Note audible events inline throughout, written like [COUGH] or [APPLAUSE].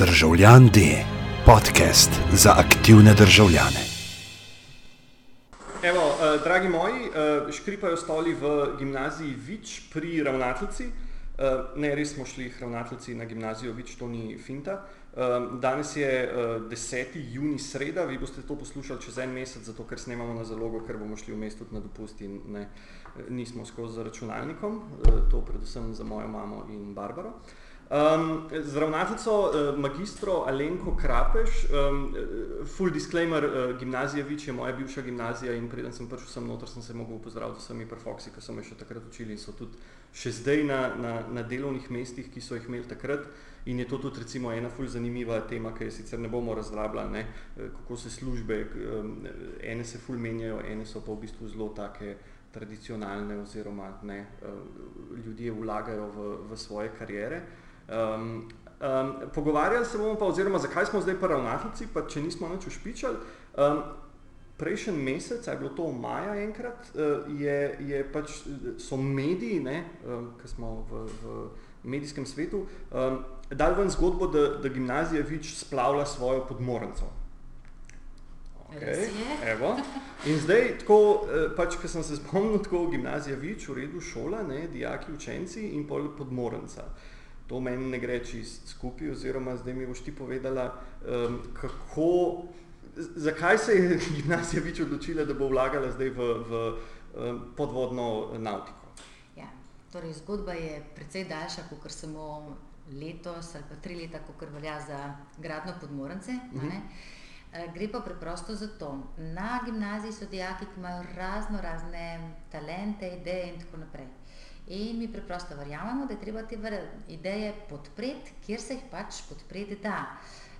Državljan D, podcast za aktivne državljane. Evo, uh, dragi moji, uh, škripajo stoli v gimnaziji Vič pri ravnateljci. Uh, ne, res smo šli ravnateljci na gimnazijo Vič, to ni finta. Uh, danes je uh, 10. juni sreda, vi boste to poslušali čez en mesec, zato ker snemamo na zalogo, ker bomo šli v mestu na dopust in ne, nismo skozi za računalnikom, uh, to predvsem za mojo mamo in Barbaro. Um, z ravnateljico uh, magistro Alenko Krapeš, um, full disclaimer, uh, gimnazija Vič je moja bivša gimnazija in preden sem prišel sem noter, sem se mogel pozdraviti z vsemi perfoksi, ki so me še takrat učili in so tudi še zdaj na, na, na delovnih mestih, ki so jih imeli takrat. In je to tudi recimo ena full zanimiva tema, ki je sicer ne bomo razglabljali, ne, kako se službe, um, ene se full menjajo, ene so pa v bistvu zelo take tradicionalne oziroma ne, uh, ljudje vlagajo v, v svoje karijere. Um, um, pogovarjali se bomo pa, oziroma zakaj smo zdaj pa ravnateljci, pa če nismo nič ušpičali. Um, prejšnji mesec, je bilo to v maja enkrat, uh, je, je pač, so mediji, ne, ki smo v, v medijskem svetu, um, dali ven zgodbo, da, da gimnazija Vič splavlja svojo podmorenco. Okay. In zdaj, tako, pač, ko sem se spomnil, tako gimnazija Vič, v redu šola, ne, dijaki, učenci in pol podmorenca. To meni ne gre čist skupaj, oziroma zdaj mi boš ti povedala, um, kako, zakaj se je [LAUGHS] gimnazija Vič odločila, da bo vlagala zdaj v, v um, podvodno nautiko. Ja, torej zgodba je precej daljša, kot samo letos ali pa tri leta, kot velja za gradno podmorence. Uh -huh. Gre pa preprosto za to. Na gimnaziji so dijaki, ki imajo razno razne talente, ideje in tako naprej. In mi preprosto verjamemo, da je treba te ideje podpreti, kjer se jih pač podpreti da.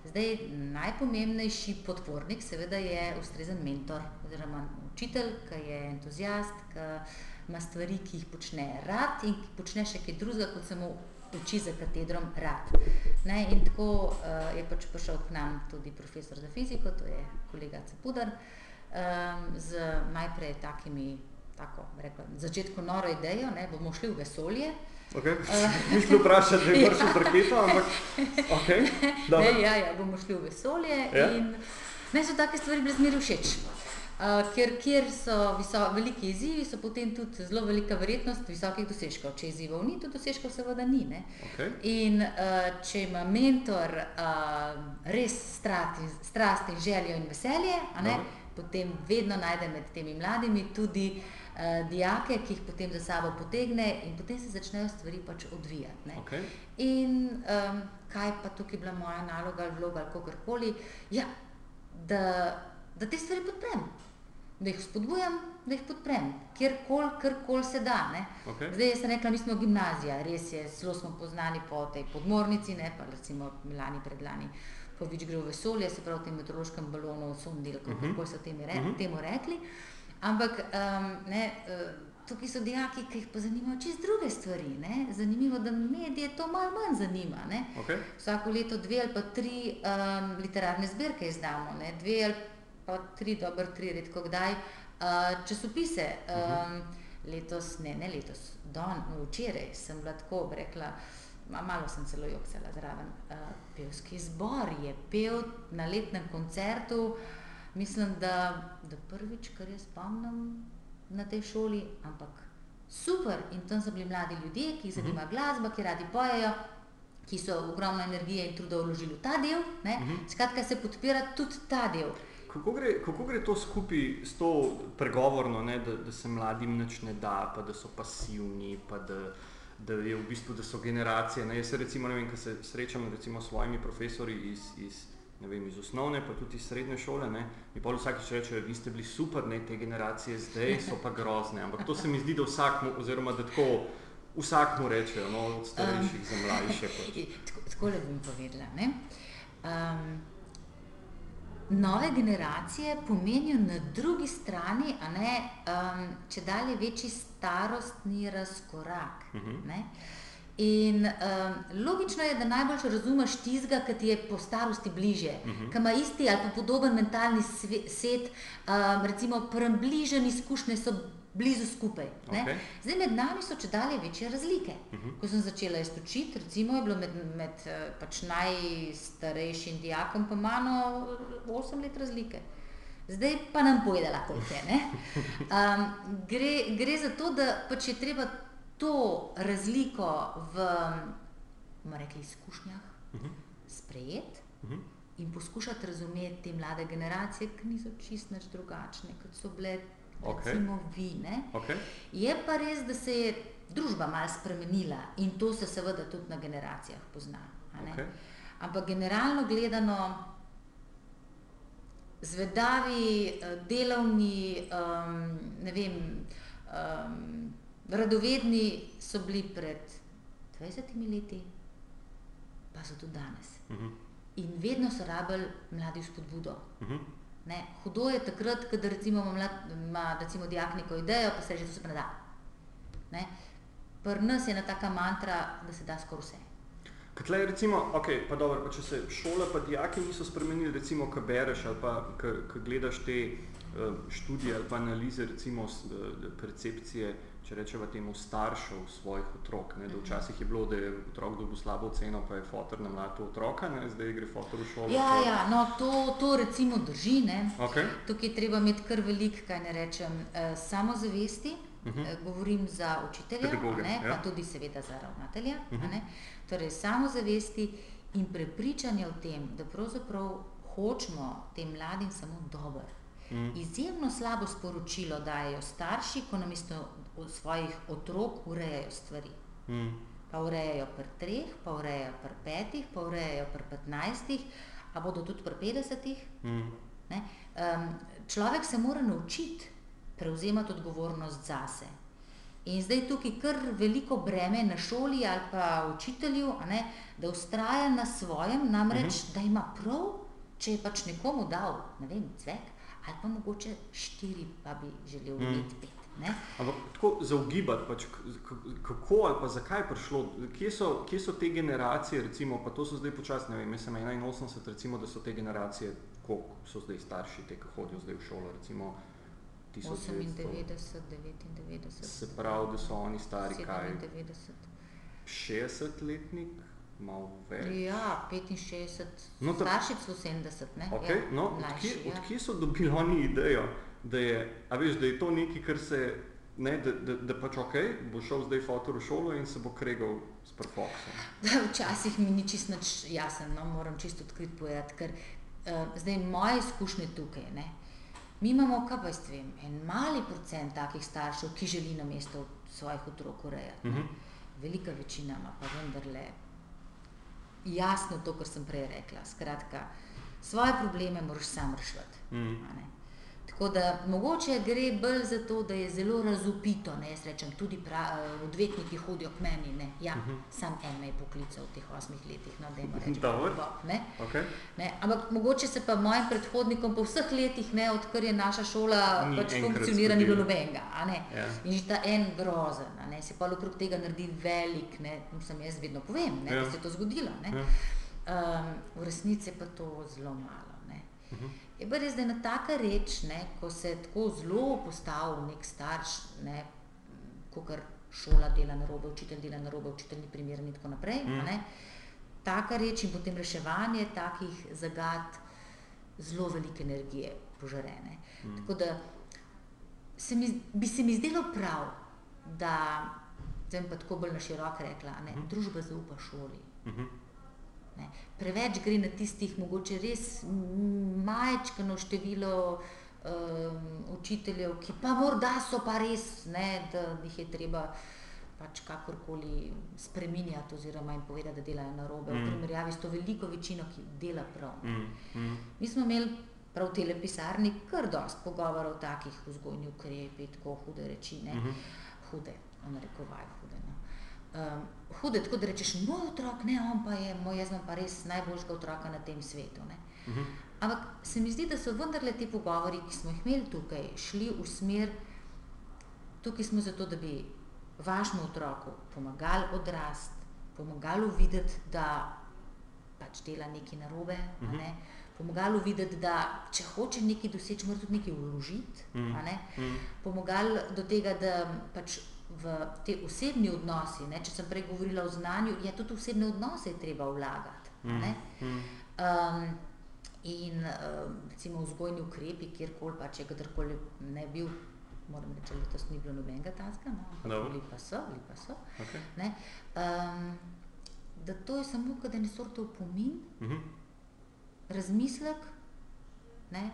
Zdaj, najpomembnejši podpornik seveda je ustrezen mentor oziroma učitelj, ki je entuzijast, ki ima stvari, ki jih počne rad in ki počne še kaj drugega, kot samo uči za katedrom rad. Ne, in tako uh, je pač prišel k nam tudi profesor za fiziko, to je kolega Cepudar, um, z najprej takimi tako, rekla, na začetku noro idejo, da bomo šli v vesolje. Okay. [LAUGHS] Mislim, [LAUGHS] da vprašati, da je vršil ja. raketo, ampak okay. ne, ja, ja, bomo šli v vesolje. Ja. Meni so take stvari brez miru všeč. Uh, ker kjer so visok, veliki izzivi, so potem tudi zelo velika verjetnost visokih dosežkov. Če izzivov ni, tudi dosežkov seveda ni. Okay. In uh, če ima mentor uh, res strast in, strast in željo in veselje, no. potem vedno najde med temi mladimi tudi uh, dijake, ki jih potem za sabo potegne in potem se začnejo stvari pač odvijati. Okay. In um, kaj pa tukaj bila moja naloga ali vloga ali kakorkoli, ja, da, da te stvari podprem. Da jih spodbujam, da jih podprem, kjerkoli, kjerkoli se da. Okay. Zdaj sem rekla, mi smo gimnazija, res je, zelo smo poznani po tej podmornici, ne pa recimo lani predlani. Ko več gre v vesolje, se pravi v tem meteorološkem balonu, sondel, kako uh -huh. so temu, re, uh -huh. temu rekli. Ampak um, ne, uh, tukaj so dijaki, ki jih pa zanimajo čez druge stvari. Ne? Zanimivo da medije to malo manj zanima. Okay. Vsako leto dve ali pa tri um, literarne zbirke izdamo, ne? dve ali pa tri, dobro, tri, redko kdaj uh, časopise. Um, uh -huh. Letos, ne, ne letos, don, včeraj sem bila tako rekla. Malo sem celo jokala zraven. Uh, pevski zbor je pel na letnem koncertu, uh, mislim, da, da prvič, kar jaz spomnim na tej šoli, ampak super. In tam so bili mladi ljudje, ki jih zanima mhm. glasba, ki radi pojejo, ki so ogromno energije in truda vložili v ta del. Mhm. Skratka, se podpira tudi ta del. Kako gre, kako gre to skupaj s to pregovorno, ne, da, da se mladim nič ne da, pa da so pasivni, pa da, da, je v bistvu, da so generacije. Ne. Jaz se recimo, ne vem, ko se srečam recimo, s svojimi profesori iz, iz vem, iz osnovne, pa tudi iz srednje šole. Ne, mi pa vsakeč rečejo, vi ste bili super, ne, te generacije zdaj so pa grozne. Ampak to se mi zdi, da vsakmu, oziroma da tako vsakmu rečejo, no, od starejših um, za mlajše. [LAUGHS] Tako le bom povedala. Um, nove generacije pomenijo na drugi strani, a ne um, če dalje večji starostni razkorak. Uh mhm. -huh. In um, logično je, da najbolj razumeš tizga, ki ti je po starosti bliže, uh -huh. ki ima isti ali podoben mentalni svet, um, recimo, približene izkušnje so blizu skupaj. ne. Okej. Zdaj med nami so če dalje večje razlike. Ko sem začela jaz učiti, recimo je bilo med, med eh, pač najstarejšim dijakom pa mano 8 let razlike. Zdaj pa nam povedala, koliko je. ne. [LAUGHS] Um, gre, gre za to, da pač je treba to razliko v rekli, izkušnjah sprejeti in poskušati razumeti te mlade generacije, ki niso čist nič drugačne, kot so bile Okej. recimo vi. Ne? Okay. Je pa res, da se je družba malo spremenila in to se seveda tudi na generacijah pozna. Okej. Ampak generalno gledano, zvedavi, eh, delovni, um, ne vem, um, radovedni so bili pred 20 leti, pa so tudi danes. Mhm. In vedno so rabili mladi spodbudo. Mhm. Ne, hudo je takrat, ko recimo ima, mlad, ima recimo dijak neko idejo, pa se reče, da se ne da. Ne. Pri nas je ena taka mantra, da se da skoraj vse. Katlej, recimo, ok, pa dobro, pa če se šola pa dijaki niso spremenili, recimo, ko bereš ali pa ko gledaš te uh, študije ali pa analize, recimo uh, percepcije, če rečemo temu, staršev svojih otrok. Ne, da včasih je bilo, da je otrok dobil slabo oceno, pa je fotor na mlado otroka, ne, zdaj gre fotor v šolo. Ja, pa- ja, no to, to recimo drži. Ne. Okay. Tukaj je treba imeti kar velik, kaj ne rečem, eh, samozavesti. Uh -huh. Govorim za učitelja, a Pedagoga, ne, ja. pa tudi seveda za ravnatelja. Uh -huh. Torej samozavesti in prepričanje o tem, da pravzaprav hočemo tem mladim samo dobro. Mm. Izjemno slabo sporočilo dajo starši, ko namesto svojih otrok urejajo stvari. Mm. Pa urejajo pri treh, pa urejajo pri petih, pa urejajo pri petnajstih, a bodo tudi pri petdesetih. Mm. Ne? Um, človek se mora naučiti prevzemati odgovornost zase. In zdaj tukaj kar veliko breme na šoli ali pa učitelju, ne, da ustraja na svojem, namreč, uh -huh. da ima prav, če je pač nekomu dal, ne vem, cvek, ali pa mogoče štiri, pa bi želel Mhm. imeti pet. Ne? Ampak tako zaugibati, pač, kako ali pa zakaj je prišlo, kje so, kje so te generacije, recimo, pa to so zdaj počasno, ne vem, jaz sem 81, recimo, da so te generacije, koliko so zdaj starši, te, ki hodijo zdaj v šolo, recimo 1900. 98, 99, Se pravi, da so oni stari kaj, 97. 60-letnik, malo več. Ja, 65, No, to- starši celo 70, ne? Okay, ja, no, odkje, ja. odkje so dobili oni idejo, da je, a veš, da je to nekaj, kar se, ne, da, da, da pač ok, bo šel zdaj fotor v šolo in se bo kregal s Perfoxom. Včasih mi ni čisto nič jasno, no, moram čisto odkrit povedati, ker uh, zdaj moje izkušnje tukaj, ne, mi imamo, kaj pa jaz vem, en mali procent takih staršev, ki želi na mesto svojih otrok urejati. Mhm. Uh -huh. Velika večina ima pa vendarle jasno to, kar sem prej rekla. Skratka, svoje probleme moraš sam rešiti. Mhm. a ne. Tako da mogoče gre bolj za to, da je zelo razupito, ne, jaz rečem, tudi pra, odvetniki hodijo k meni, ne, ja, uh -huh. sam en me je poklical v teh osmih letih, no, dajmo reči, Dobro. Bob, ne. Okay. Ne, ampak mogoče se pa mojim predhodnikom po vseh letih, ne, odkar je naša šola Ni pač funkcionira, ni bilo nobenega. a ne. Ja. In že ta en grozen, a ne, se pa okrog tega naredi velik, ne, sem jaz vedno povem, ne, Ja. da se je to zgodilo. Ne. Ja. Um, v resnici je pa to zelo malo. Ne. Je pa res, da je ena taka reč, ne, ko se tako zelo postavi nek starš, ne, kot šola dela na robe, učitelj dela na robe, učitelj ni primeren in tako naprej. Mm. Ne, taka reč in potem reševanje takih zagad zelo velike energije požarene. Mm. Tako da se mi, bi se mi zdelo prav, da, zdaj bom pa tako bolj na široko rekla, ne, mm. družba zaupa šoli. Mhm. Ne. Preveč gre na tistih, mogoče res majčkano število um, učiteljev, ki pa morda so pa res, ne, da jih je treba pač kakorkoli spreminjati oziroma jim povedati, da delajo na robe, mm. v primerjavi s to veliko večino, ki dela prav. Mm. Mm. Mi smo imeli prav v tele pisarni kar dost pogovorov o takih vzgojnih ukrepih, tako hude reči, ne, mm -hmm. hude, v narekovaj hude. No. Um, hude, tako da rečeš, moj otrok, ne, on pa je, moj, jaz imam pa res najboljšega otroka na tem svetu. Ne. Mm -hmm. Ampak se mi zdi, da so vendarle ti pogovori, ki smo jih imeli tukaj, šli v smer, tukaj smo zato, da bi vašemu otroku pomagali odrasti, pomagali videti, da pač dela nekaj narobe. Uh -huh. ne? Pomagali videti, da če hoče nekaj doseči, mora tudi nekaj vložiti. Uh -huh. uh -huh. Pomagali do tega, da pač v te osebni odnosi, ne? če sem prej govorila o znanju, je tudi osebne odnose treba vlagati. Uh -huh. um, in um, recimo vzgojni ukrepi, kjerkoli pač je kadarkoli ne bil moram reči, da letos ni bilo nobenega taska, no, ali pa so, ali pa so. Okay. Um, da to je samo kot en sortov pomin, mhm. -huh. razmislek, ne?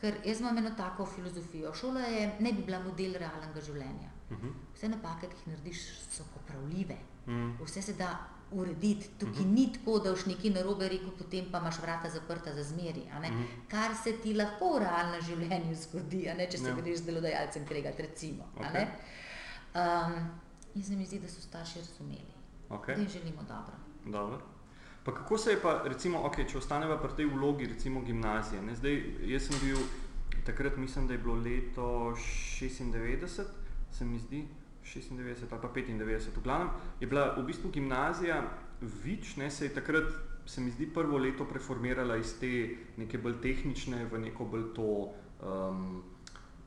ker jaz imam eno tako filozofijo. Šola je, ne bi bila model realnega življenja. Uh mhm. -huh. Vse napake, ki jih narediš, so popravljive. Uh mhm. -huh. Vse se da urediti. Tukaj uh -huh. ni tako, da boš nekaj narobe rekel, potem pa imaš vrata zaprta za zmeri. Uh -huh. Kar se ti lahko v realnem življenju zgodi, če se ja. greš z delodajalcem kregati. Okay. Um, in se mi zdi, da so starši razumeli, okay. da jim želimo dobro. dobro. Pa kako se je pa, recimo, okay, če ostaneva pri tej vlogi, recimo gimnazije? Ne? Zdaj, jaz sem bil takrat, mislim, da je bilo leto 96, se mi zdi, 96 ali pa 95. V glavnem je bila v bistvu gimnazija Vič, ne, se je takrat, se mi zdi, prvo leto preformirala iz te neke bolj tehnične v neko bolj to um,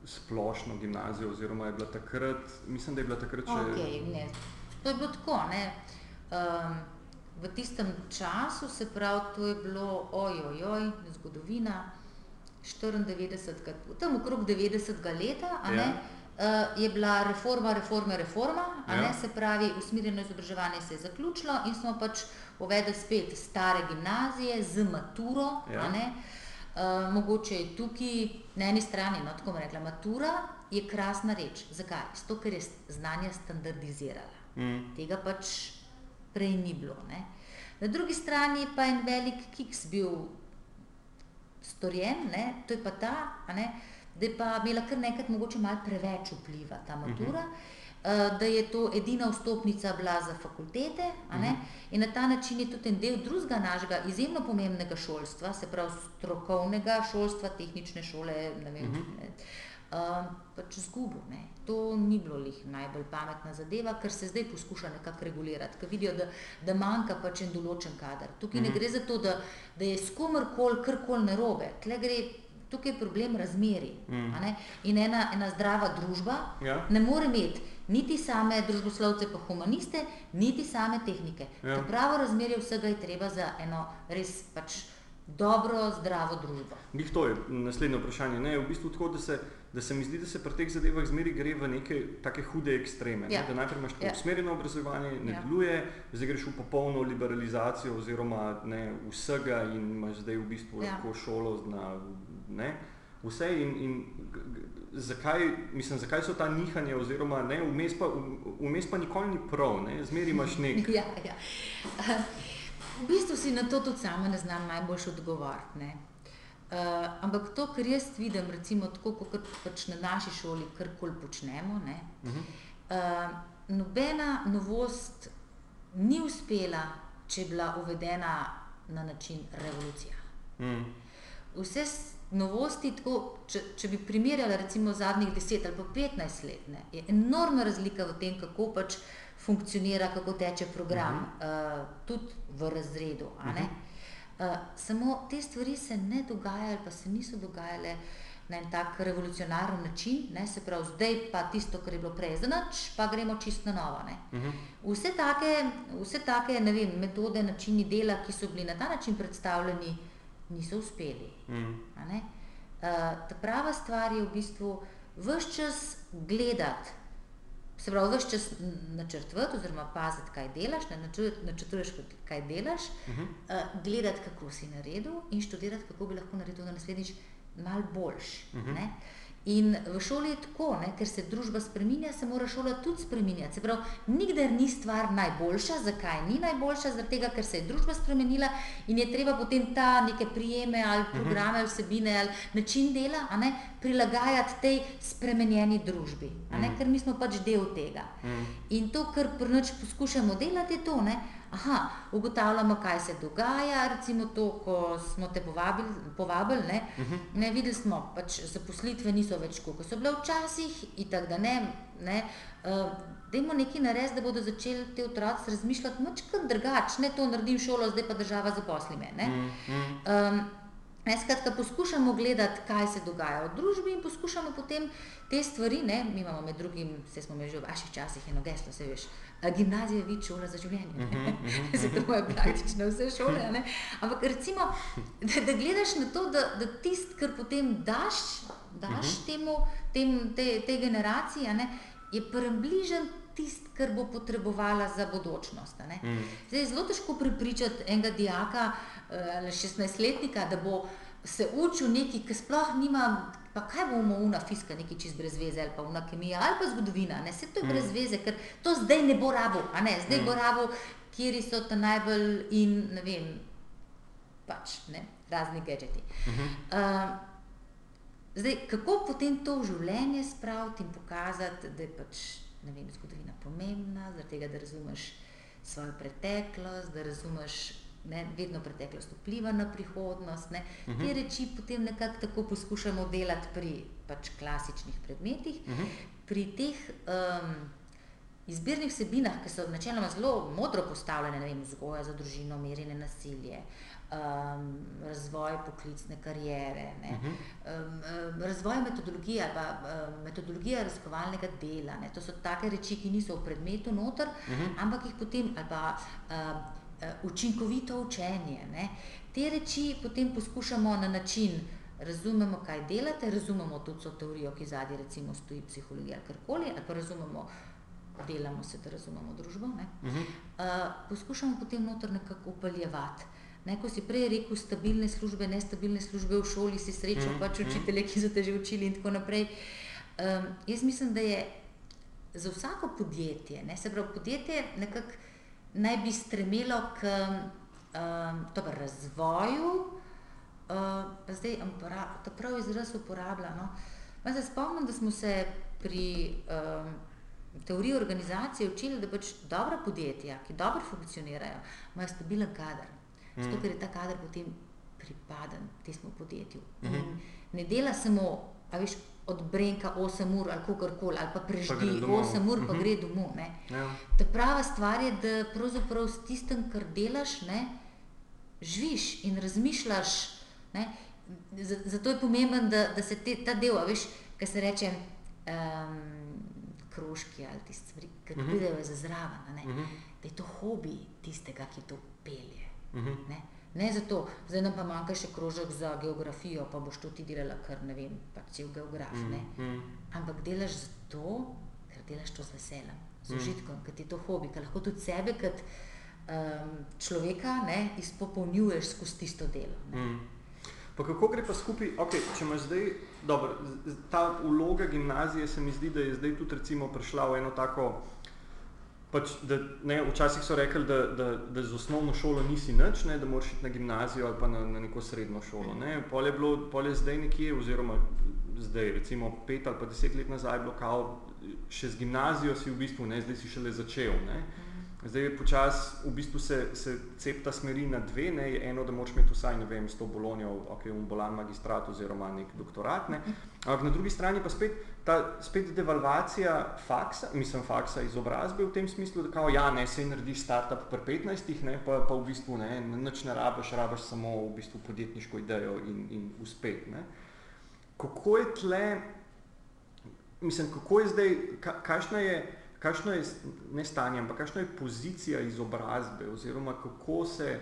splošno gimnazijo, oziroma je bila takrat, mislim, da je bila takrat še. Okay, ne. To je bilo tako, ne. Um, v tistem času, se pravi, to je bilo ojojoj, zgodovina, 94, tam okrog 90. leta, a ne. Ja uh, je bila reforma, reforma, reforma, ja. ne, se pravi, usmerjeno izobraževanje se je zaključilo in smo pač uvedli spet stare gimnazije z maturo. Ja. Uh, mogoče je tukaj na eni strani, no, tako rekla, matura je krasna reč. Zakaj? Zato, ker je znanje standardizirala. Mm. Tega pač prej ni bilo. Ne? Na drugi strani pa je en velik kiks bil storjen, ne? to je pa ta, ne? Da je pa imela kar nekaj mogoče malo preveč vpliva ta matura, uh -huh. uh, da je to edina vstopnica bila za fakultete uh -huh. in na ta način je tudi en del drugega našega izjemno pomembnega šolstva, se pravi strokovnega šolstva, tehnične šole, ne vem, uh -huh. ne, uh, pač zgubil. Ne. To ni bilo lih najbolj pametna zadeva, ker se zdaj poskuša nekako regulirati, ker vidijo, da, da manjka pač en določen kader. Tukaj uh -huh. ne gre za to, da, da je s komorkoli karkoli narobe, tle gre tukaj je problem razmeri. Mm. In ena, ena zdrava družba ja. ne more imeti niti same družboslovce, pa humaniste, niti same tehnike. Ja. Pravo razmerje vsega je treba za eno res pač dobro, zdravo družbo. Njih to je naslednje vprašanje. Ne, v bistvu tako, da se, da se mi zdi, da se pri teh zadevah zmeri gre v neke take hude ekstreme. Ja. Ne, da najprej imaš ja. usmerjeno obrazovanje, ne ja. deluje, zdaj greš v popolno liberalizacijo oziroma ne, vsega in imaš zdaj v bistvu ja. lahko šolo na ne, vse in, in zakaj, mislim, zakaj so ta nihanja oziroma ne, vmes pa, vmes pa nikoli ni prav, ne, zmeri imaš [LAUGHS] nek. Ja, ja. V bistvu si na to tudi sama ne znam najboljš odgovoriti. Uh, ampak to, kar jaz vidim, recimo tako, kot pač na naši šoli, kar koli počnemo, ne, uh -huh. uh, nobena novost ni uspela, če je bila uvedena na način revolucija. -huh. Vse novosti, tako, če, če bi primerjali recimo zadnjih 10 ali pa 15 let, ne, je enormna razlika v tem, kako pač funkcionira, kako teče program, uh -huh. uh, tudi v razredu. Uh -huh. uh, samo te stvari se ne dogajajo, pa se niso dogajale na en tak revolucionaren način, ne, se pravi, zdaj pa tisto, kar je bilo prej, zdaj pa gremo čisto na novo. Uh -huh. Vse take, vse take vem, metode, načini dela, ki so bili na ta način predstavljeni, niso uspeli. Mm. Uh, ta prava stvar je v bistvu vse čas gledati, se pravi, vse čas načrtovati, oziroma paziti, kaj delaš, ne načrtuješ, kaj delaš, mm -hmm. uh, gledati, kako si naredil in študirati, kako bi lahko naredil na naslednjič malo boljš. Mm -hmm. In v šoli je tako, ne? ker se družba spremenja, se mora šola tudi spremenjati. Se pravi, nikdar ni stvar najboljša. Zakaj ni najboljša? Zaradi tega, ker se je družba spremenila in je treba potem ta neke prijeme ali mhm. programe, ali vsebine ali način dela ne? prilagajati tej spremenjeni družbi. Mhm. Ker mi smo pač del tega. Mhm. In to, kar prvič poskušamo delati, je to. Ne? Aha, ugotavljamo, kaj se dogaja, recimo to, ko smo te povabili, povabili ne, uh -huh. ne videli smo, pač zaposlitve niso več, kot so bile včasih, in tako da ne, ne uh, dajmo nekaj narediti, da bodo začeli ti otroci razmišljati, mač kot drugače, ne to naredim šolo, zdaj pa država zaposli me. Ne. Uh -huh. um, Ne, skratka, poskušamo gledati, kaj se dogaja v družbi, in poskušamo potem te stvari. Ne, mi imamo med drugim, vse smo že v vaših časih, eno geslo, se veš, gimnazija je vid šola za življenje. Uh -huh, uh -huh. Zato je praktično vse šole. Ne. Ampak recimo, da, da gledaš na to, da, da tisto, kar potem daš, daš uh -huh. temu, tem, te, te generaciji, ne, je približen tisto, kar bo potrebovala za bodočnost. Mm. Zdaj je zelo težko prepričati enega dijaka eh, ali 16-letnika, da bo se učil nekaj, ki sploh nima. Pa kaj bomo uma fiska, nekaj čist brez veze, ali pa uma kemija, ali pa zgodovina. Ne? Se to je brez mm. veze, ker to zdaj ne bo rabo, a ne, zdaj mm. bo rabo, kjer so ta najbolj in ne vem, pač ne, razni gadgeti. Mm -hmm. uh, zdaj, kako potem to v življenje spraviti in pokazati, da je pač ne vem, zgodovina pomembna, zaradi tega, da razumeš svojo preteklost, da razumeš, da vedno preteklost vpliva na prihodnost. Ne. Uh mhm. -huh. Te reči potem nekako tako poskušamo delati pri pač klasičnih predmetih, uh mhm. -huh. pri teh. Um, Izbirnih vsebinah, ki so načeloma zelo modro postavljene, ne vem, vzgoja za družino, merjenje nasilje, um, razvoj poklicne karijere, uh -huh. um, razvoj metodologije ali um, metodologija raziskovalnega dela. Ne. To so take reči, ki niso v predmetu noter, uh -huh. ampak jih potem ali pa um, učinkovito učenje. Ne. Te reči potem poskušamo na način. Razumemo, kaj delate, razumemo tudi to teorijo, ki zadnji, recimo, stoji psihologija ali karkoli, ali pa razumemo, delamo se, da razumemo družbo. Uh -huh. uh, poskušamo potem noter nekako upeljevati. Ne, ko si prej rekel, stabilne službe, nestabilne službe v šoli, si srečal mm, pač učitelje, ki so te že učili in tako naprej. Um, jaz mislim, da je za vsako podjetje, ne, se pravi, podjetje nekako naj bi stremelo k um, tober, razvoju, uh, zdaj ta pravi izraz uporablja. No. Se spomnim, da smo se pri um, teoriji organizacije učili, da pač dobra podjetja, ki dobro funkcionirajo, imajo stabilen kader. Zato, ker je ta kader potem pripaden temu podjetju. Mm -hmm. Ne dela samo, a veš, od Brenka 8 ur ali kakorkoli, ali pa preživi 8 ur, pa mm -hmm. gre domov. Ja. Ta prava stvar je, da pravzaprav s tistem, kar delaš, ne, živiš in razmišljaš. Ne. Zato je pomemben, da, da se te, ta del, veš, kaj se reče. Um, Krožki ali tiste stvari, ki mhm. pridejo mm -hmm. za zraven, mm -hmm. da je to hobi tistega, ki to pelje. -huh. ne? Ne zato, zdaj nam pa manjka še krožek za geografijo, pa boš to ti delala, ker ne vem, pač cel geograf. Uh -huh. Ampak delaš zato, ker delaš to z veseljem, z užitkom, uh -huh. ker ti je to hobi, ker lahko tudi sebe kot um, človeka ne, izpopolnjuješ skozi tisto delo. Uh -huh. Pa kako gre pa skupaj, okay, če imaš zdaj, dobro, ta vloga gimnazije se mi zdi, da je zdaj tudi recimo prišla v eno tako Pač, da, ne, včasih so rekli, da, da, da z osnovno šolo nisi nič, ne, da moraš iti na gimnazijo ali pa na, na neko srednjo šolo. Ne. Pol je bilo, pol je zdaj nekje, oziroma zdaj, recimo pet ali pa deset let nazaj, bilo kao, še z gimnazijo si v bistvu, ne, zdaj si šele začel. Ne. Zdaj je počas, v bistvu se, se cepta smeri na dve, ne, eno, da moraš imeti vsaj, ne vem, s to bolonjo, ok, un bolan magistrat oziroma nek doktorat, ne, ampak na drugi strani pa spet ta spet devalvacija faksa, mislim faksa izobrazbe v tem smislu, da kao, ja, ne, se naredi startup pri 15, ne, pa, pa v bistvu ne, nič ne rabiš, rabiš samo v bistvu podjetniško idejo in, in uspet, ne. Kako je tle, mislim, kako je zdaj, ka, kakšna je, kakšno je ne stanje, ampak kakšna je pozicija izobrazbe, oziroma kako se,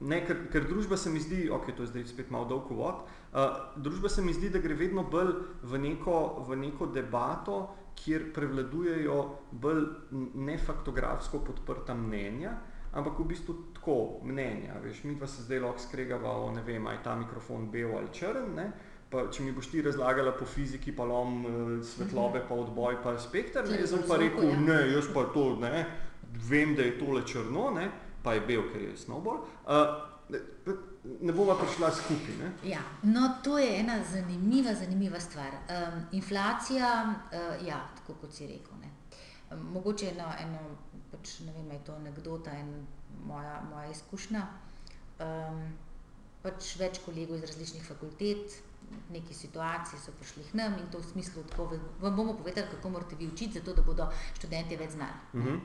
ne, ker, ker družba se mi zdi, ok, to je zdaj spet malo dolg uvod, uh, družba se mi zdi, da gre vedno bolj v neko, v neko debato, kjer prevladujejo bolj nefaktografsko podprta mnenja, ampak v bistvu tako mnenja, veš, mi pa se zdaj lahko skregava o, ne vem, aj ta mikrofon bel ali črn, ne, pa, če mi boš ti razlagala po fiziki, pa lom uh, svetlobe, pa odboj, pa spektr, ne, jaz pa rekel, ja. ne, jaz pa to ne, vem, da je tole črno, ne, pa je bel, ker je snowball. Uh, Ne bova prišla skupaj. Ne? Ja, no, to je ena zanimiva, zanimiva stvar. Um, inflacija, uh, ja, tako kot si rekel. Ne. Um, mogoče eno, eno pač, ne vem, je to anekdota. En moja, moja izkušnja. Um, pač več kolegov iz različnih fakultet, neki situaciji so prišli k nam in to v smislu, da vam bomo povedali, kako morate vi učiti, zato da bodo študenti več znali. Uh -huh.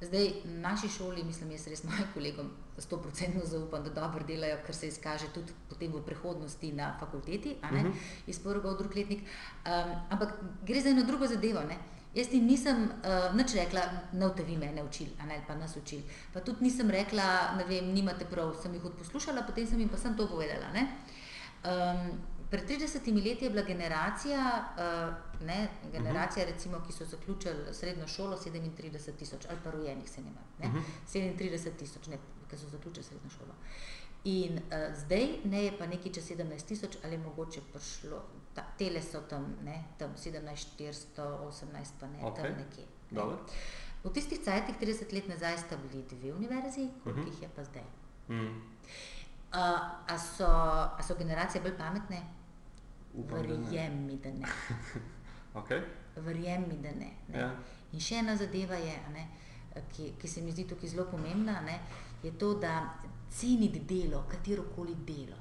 Zdaj, v naši šoli, mislim, jaz res mojim kolegom sto procentno zaupam, da dobro delajo, ker se izkaže tudi potem v prihodnosti na fakulteti, uh -huh. iz prvega v drug letnik. Um, ampak gre za eno drugo zadevo. Ne? Jaz ti nisem uh, nič rekla, naučite vi mene učili, ali pa nas učili. Pa tudi nisem rekla, ne vem, nimate prav, sem jih odposlušala, potem sem jim pa sem to povedala. Um, pred 30 leti je bila generacija, uh, ne, generacija uh -huh. recimo, ki so zaključili srednjo šolo, 37 tisoč ali pa rojenih se nima, ne, uh -huh. 37 tisoč, ki so zaključili srednjo šolo. In uh, zdaj ne je pa nekaj čez 17 tisoč ali mogoče prišlo, ta, tele so tam, ne, tam 17, 418 pa ne, okay. tam nekje. Ne. V tistih cajtih 30 let nazaj sta bili dve univerzi, koliko uh mhm. -huh. jih je pa zdaj. Uh -huh. uh, a, so, a so generacije bolj pametne? Verjem mi, da ne. [LAUGHS] okay. Verjem mi, da ne. ne. Ja. In še ena zadeva je, ne, ki, ki se mi zdi tukaj zelo pomembna, ne, je to, da ceniti delo, katero koli delo.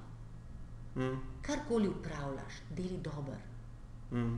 Mm. Karkoli upravljaš, deli dobro. Mm.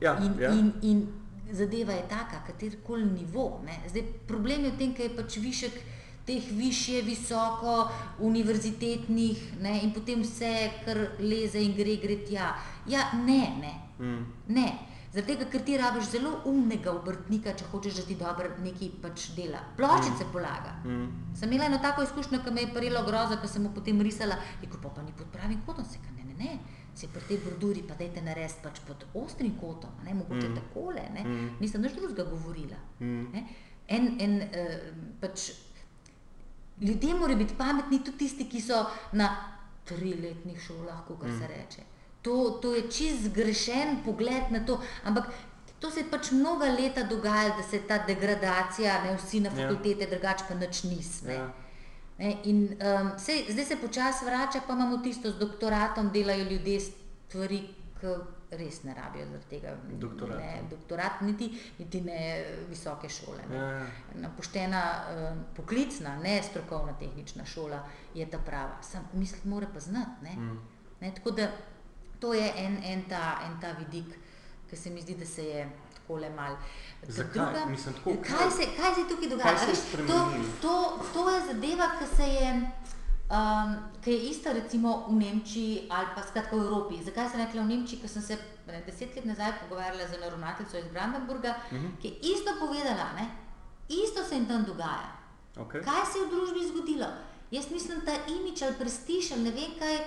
Ja, in, ja. in, in zadeva je taka, kater koli nivo. Zdaj, problem je v tem, da je pač višek teh više, visoko, univerzitetnih ne? in potem vse, kar leze in gre, gre tja. Ja, ne, ne. Mm. ne. Zato, ker ti rabiš zelo umnega obrtnika, če hočeš, da ti dobro nekaj pač dela. Ploščice mm. polaga. Mm. Sem imela eno tako izkušnjo, ki me je prijelo groza, pa sem mu potem risala, rekel pa, pa ni pod pravim kotom, se ka ne, ne, ne. Se pri tej borduri pa dajte narediti pač pod ostrim kotom, ne, mogoče mm. takole, ne. Mm. Nisem nič drugega govorila. Mm. En, en, uh, pač, ljudje morajo biti pametni, tudi tisti, ki so na triletnih šolah, kot mm. se reče. To, to je čist zgrešen pogled na to. Ampak to se je pač mnoga leta dogajalo, da se je ta degradacija, ne vsi na ja. fakultete, ja. drugače pa nič nis. Ja. In um, sej, zdaj se počasi vrača, pa imamo tisto z doktoratom, delajo ljudje stvari, ki res ne rabijo za tega. Doktorat. Ne, doktorat, niti, niti ne visoke šole. Ne. Ja. Poštena um, poklicna, ne strokovna tehnična šola je ta prava. Sam misli, mora pa znati. Ne. Mm. Ne, tako da to je en, en, ta, en ta vidik, ki se mi zdi, da se je tako le mal. Druga, Mislim, tako, kaj, se, kaj se tukaj dogaja? To, to, to je zadeva, ki se je. Um, ki je ista, recimo v Nemčiji ali pa skratka v Evropi. Zakaj sem rekla v Nemčiji, ker sem se ne, deset let nazaj pogovarjala z ravnateljico iz Brandenburga, uh mhm. -huh. ki je isto povedala, ne? isto se jim tam dogaja. Okay. Kaj se je v družbi zgodilo? Jaz mislim, da ta imič ali prestiž ali ne vem kaj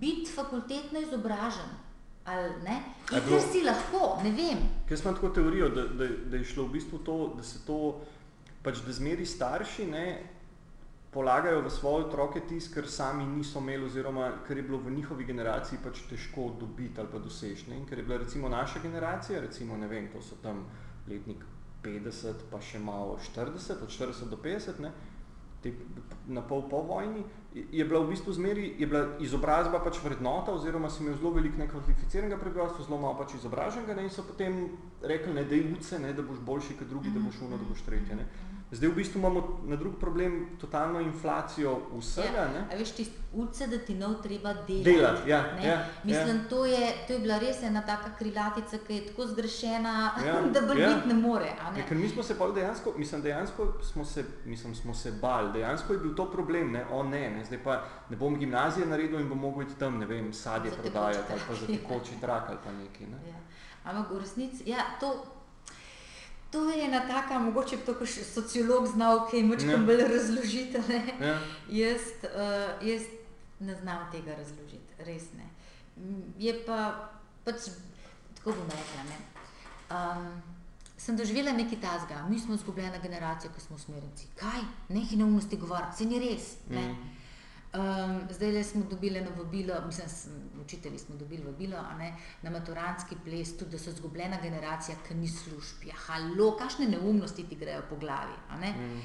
biti fakultetno izobražen. Ali ne? Ker si lahko, ne vem. Ker sem tako teorijo, da, da, da je šlo v bistvu to, da se to, pač da zmeri starši ne, polagajo v svoje otroke tisto, kar sami niso imeli, oziroma kar je bilo v njihovi generaciji pač težko dobiti ali pa doseči. Ker je bila recimo naša generacija, recimo ne vem, to so tam letnik 50, pa še malo 40, od 40 do 50, ne, te, na pol po vojni, je bila v bistvu zmeri, je bila izobrazba pač vrednota, oziroma si imel zelo veliko nekvalificiranega prebivalstva, zelo malo pač izobraženega ne, in so potem rekli, ne, da je uce, ne, da boš boljši kot drugi, da boš uno, da boš tretje. Ne. Zdaj v bistvu imamo na drug problem totalno inflacijo vsega. Ja, a veš, ti uce, da ti nov treba delati. Delati, ja. ja, ja Mislim, ja. To, je, to je bila res ena taka krilatica, ki je tako zgrešena, ja, [LAUGHS] da bolj ja. ne more. Ne? Ja, ker mi smo se pa dejansko, mislim, dejansko smo se, mislim, smo se bali, dejansko je bil to problem, ne, o ne, ne, zdaj pa ne bom gimnazije naredil in bom mogel iti tam, ne vem, sadje prodajati ali pa za tekoči trak ali pa nekaj. Ne. Ja. Ampak v resnici, ja, to, To je ena taka, mogoče bi to kot sociolog znal, ki je močno ja. bolj razložiti. Ja. Jaz, uh, jaz ne znam tega razložiti, res ne. Je pa, pač, tako bom rekla, ne. Um, sem doživela nekaj tazga, mi smo izgubljena generacija, ki smo usmerjenci. Kaj? Nekaj neumnosti govoriti, se ni res. Ne. Mm. Um, zdaj le smo dobili eno vabilo, mislim, učitelji smo dobili vabilo ne, na maturantski ples, tudi da so izgubljena generacija, ki ni služb. Ja, halo, kakšne neumnosti ti grejo po glavi. Mm.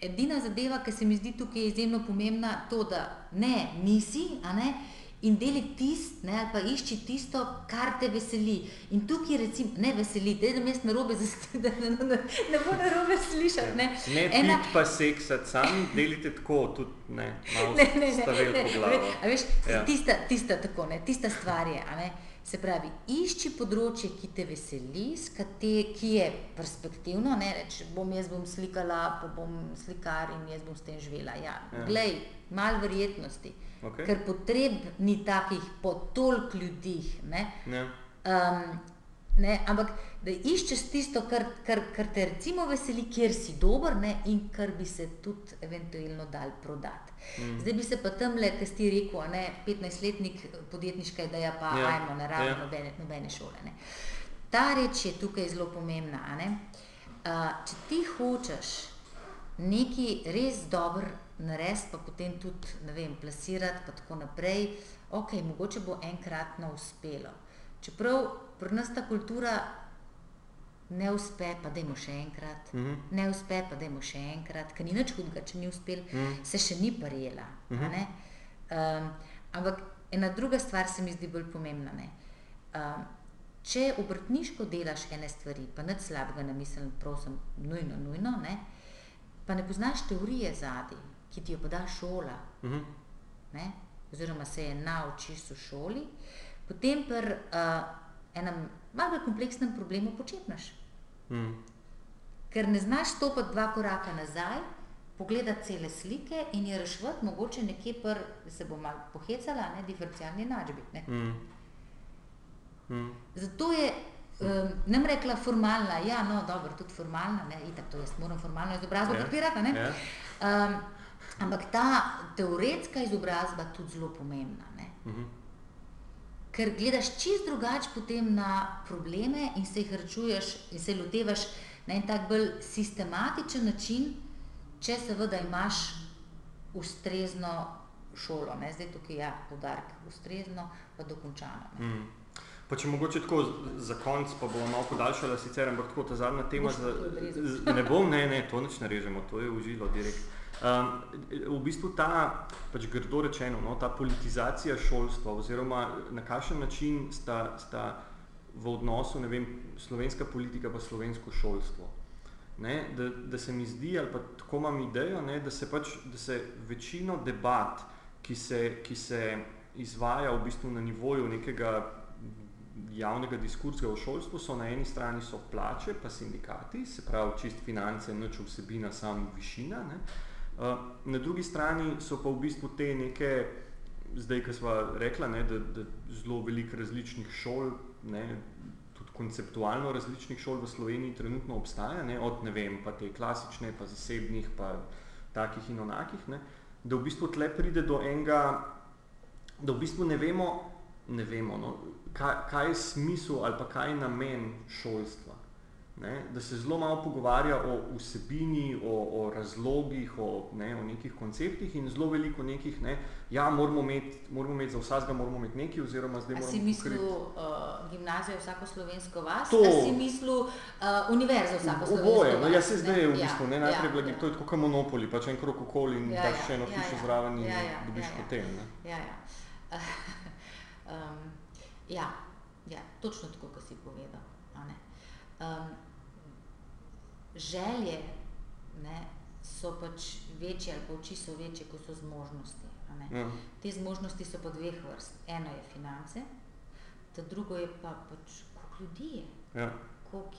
Edina zadeva, ki se mi zdi tukaj izjemno pomembna, je to, da ne, nisi, ne, in deli tist, ne, ali pa išči tisto, kar te veseli. In tukaj, recimo, ne veseli, da je mest na robe, da ne, ne, ne, ne bo na robe slišati. Ne, ne Ena... pit pa seksati, sam delite tako, tudi ne, malo ne, ne, ne, ne, ne, ne, a veš, ja. tista, tista, tako, ne, tista stvar je, a ne, Se pravi, išči področje, ki te veseli, kate, ki je perspektivno. Ne reči, bom jaz bom slikala, pa bom slikar in jaz bom s tem živela. Ja, ja. Glej, malo verjetnosti, okay. ker potreb ni takih po toliko ljudih. Ja. Um, Ne, ampak da iščeš tisto, kar, kar, kar te recimo veseli, kjer si dober ne, in kar bi se tudi eventualno dal prodati. Mm. Zdaj bi se pa tam le, kaj ti rekel, ne, 15-letnik podjetniška ideja, pa ja. ajmo na ravno ja. nobene, nobene šole. Ne. Ta reč je tukaj zelo pomembna. Uh, če ti hočeš nekaj res dobro narediti, pa potem tudi vem, plasirati, pa tako naprej, ok, mogoče bo enkratno uspelo. Čeprav pri nas ta kultura ne uspe, pa da imamo še enkrat, mm -hmm. ne uspe, pa da imamo še enkrat, ker ni nič hudega, če ni uspel, mm -hmm. se še ni prijela. Mm -hmm. um, ampak ena druga stvar se mi zdi bolj pomembna. Um, če obrtniško delaš ene stvari, pa nič slabega ne mislim, prosim, nujno, nujno, ne, pa ne poznaš teorije zadnji, ki ti jo poda šola, mm -hmm. ne, oziroma se je naučiš v šoli, potem pa. Uh, enem malo kompleksnem problemu početnaš. Mm. Ker ne znaš stopiti dva koraka nazaj, pogledati cele slike in je rešiti, mogoče nekje pr, se bo malo pohecala, ne diferencialni načbi. Mm. Mm. Zato je. Um, nem rekla formalna, ja, no, dobro, tudi formalna, ne, itak to jaz moram formalno izobrazbo ja. podpirati, yeah. ne. Yeah. Um, ampak ta teoretska izobrazba je tudi zelo pomembna, ne. Mm -hmm ker gledaš čist drugače potem na probleme in se jih rečuješ in se lotevaš na en tak bolj sistematičen način, če seveda imaš ustrezno šolo. Ne? Zdaj tukaj je ja, podarek, ustrezno pa dokončano. Mm. Pa če mogoče tako za konc, pa bomo malo podaljšali, sicer, ampak tako ta zadnja tema, za, ne bom, ne, ne, to nič ne režemo, to je užilo direkt. Um, v bistvu ta, pač grdo rečeno, no, ta politizacija šolstva oziroma na kakšen način sta, sta v odnosu, ne vem, slovenska politika pa slovensko šolstvo. Ne, da, da se mi zdi, ali pa tako imam idejo, ne, da, se pač, da se večino debat, ki se, ki se izvaja v bistvu na nivoju nekega javnega diskursa v šolstvu, so na eni strani so plače, pa sindikati, se pravi čist finance, noč vsebina, samo višina. Ne, Eh, na drugi strani so pa v bistvu te neke, zdaj, ki smo rekli, da, da zelo veliko različnih šol, ne, tudi konceptualno različnih šol v Sloveniji trenutno obstaja, ne, od ne vem, pa te klasične, pa zasebnih, pa takih in onakih, ne, da v bistvu tle pride do enega, da v bistvu ne vemo, ne vemo no, kaj, kaj je smisel ali pa kaj je namen šolstva ne, da se zelo malo pogovarja o vsebini, o, o razlogih, o, ne, o nekih konceptih in zelo veliko nekih, ne, ja, moramo imeti, moramo imeti za vsakega, moramo imeti nekaj, oziroma zdaj moramo. Si mislil uh, gimnazijo vsako slovensko vas, to, ali si mislil uh, univerzo vsako slovensko oboje, vas? No, jaz se zdaj v bistvu, ne, ja, najprej ja, blagi, ja. to je tako kot monopoli, pač en krok okoli in ja, daš ja, še eno ja, hišo ja, zraven in ja, ja, dobiš ja, ja. potem. Ne. Ja, ja. [LAUGHS] um, ja, ja, točno tako, kot si povedal. Um, želje ne, so pač večje, ali pa oči so večje, kot so zmožnosti. Ja. Te zmožnosti so pa dveh vrst. Eno je finance, ta drugo je pa pač koliko ljudi je. Ja.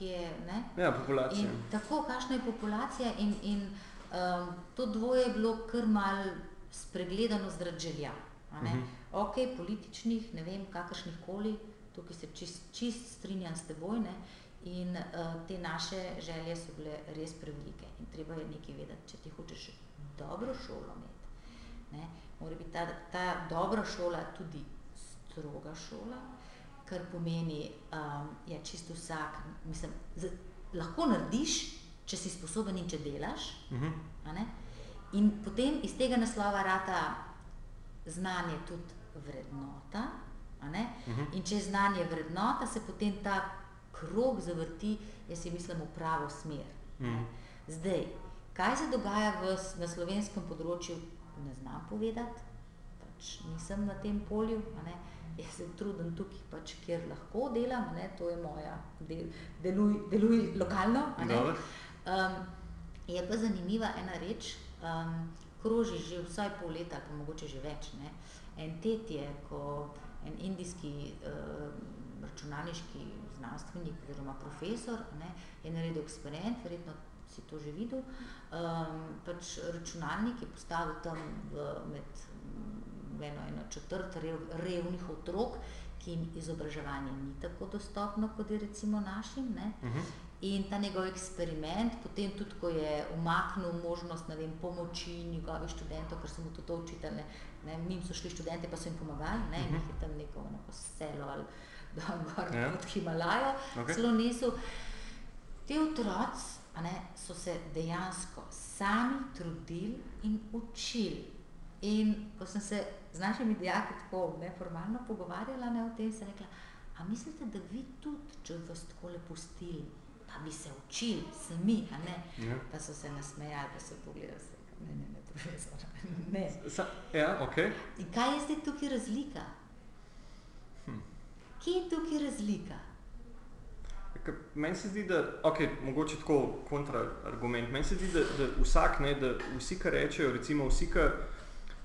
je ja, populacija. In tako, kakšna je populacija, in, in um, to dvoje je bilo kar mal spregledano zaradi želja. Uh -huh. Ok, političnih, ne vem, kakršnih koli, tukaj se čist, čist strinjam s teboj. Ne? In uh, te naše želje so bile res prevelike. In treba je nekaj vedeti, če ti hočeš dobro šolo imeti. Ne, mora biti ta, ta dobra šola tudi stroga šola, kar pomeni, da um, je čisto vsak, mislim, z, lahko narediš, če si sposoben in če delaš. Uh mhm. -huh. In potem iz tega naslova rata znanje tudi vrednota. Uh mhm. -huh. In če je znanje vrednota, se potem ta krog zavrti, jaz si mislim, v pravo smer. Mm. Zdaj, kaj se dogaja v, na slovenskem področju, ne znam povedati. Pač nisem na tem polju. Jaz se trudim tukaj, pač, kjer lahko delam, ne? to je moja, del, deluj, deluj lokalno. Um, je pa zanimiva ena reč, um, kroži že vsaj pol leta, pa mogoče že več. Ne? En tet je, ko en indijski uh, računalniški znanstvenik oziroma profesor ne, je naredil eksperiment, verjetno si to že videl. Um, pač računalnik je postavil tam v, med eno, eno četrt rev, revnih otrok, ki jim izobraževanje ni tako dostopno, kot je recimo našim. Uh mhm. -huh. In ta njegov eksperiment, potem tudi, ko je umaknil možnost vem, pomoči njegovih študentov, ker so mu to učitelj, mi so šli študenti, pa so jim pomagali, ne, uh -huh. in jih je tam neko, neko selo ali gor yeah. Ja. pod Himalajo, okay. celo niso. Ti otroci so se dejansko sami trudili in učili. In ko sem se z našimi dijaki tako neformalno pogovarjala ne, o tem, sem rekla, a mislite, da vi tudi, če vas tako le pustili, pa bi se učili sami, a ne? Ja. Pa so se nasmejali, pa so pogledali vse, ne, ne, ne, profesor, ne. Sa, ja, ok. In kaj je zdaj tukaj razlika? Kje je tukaj razlika? Meni se zdi, da je okay, mogoče tako kontraargument. Meni se zdi, da, da vsak, ne, da vsi, ki rečejo, recimo vsi,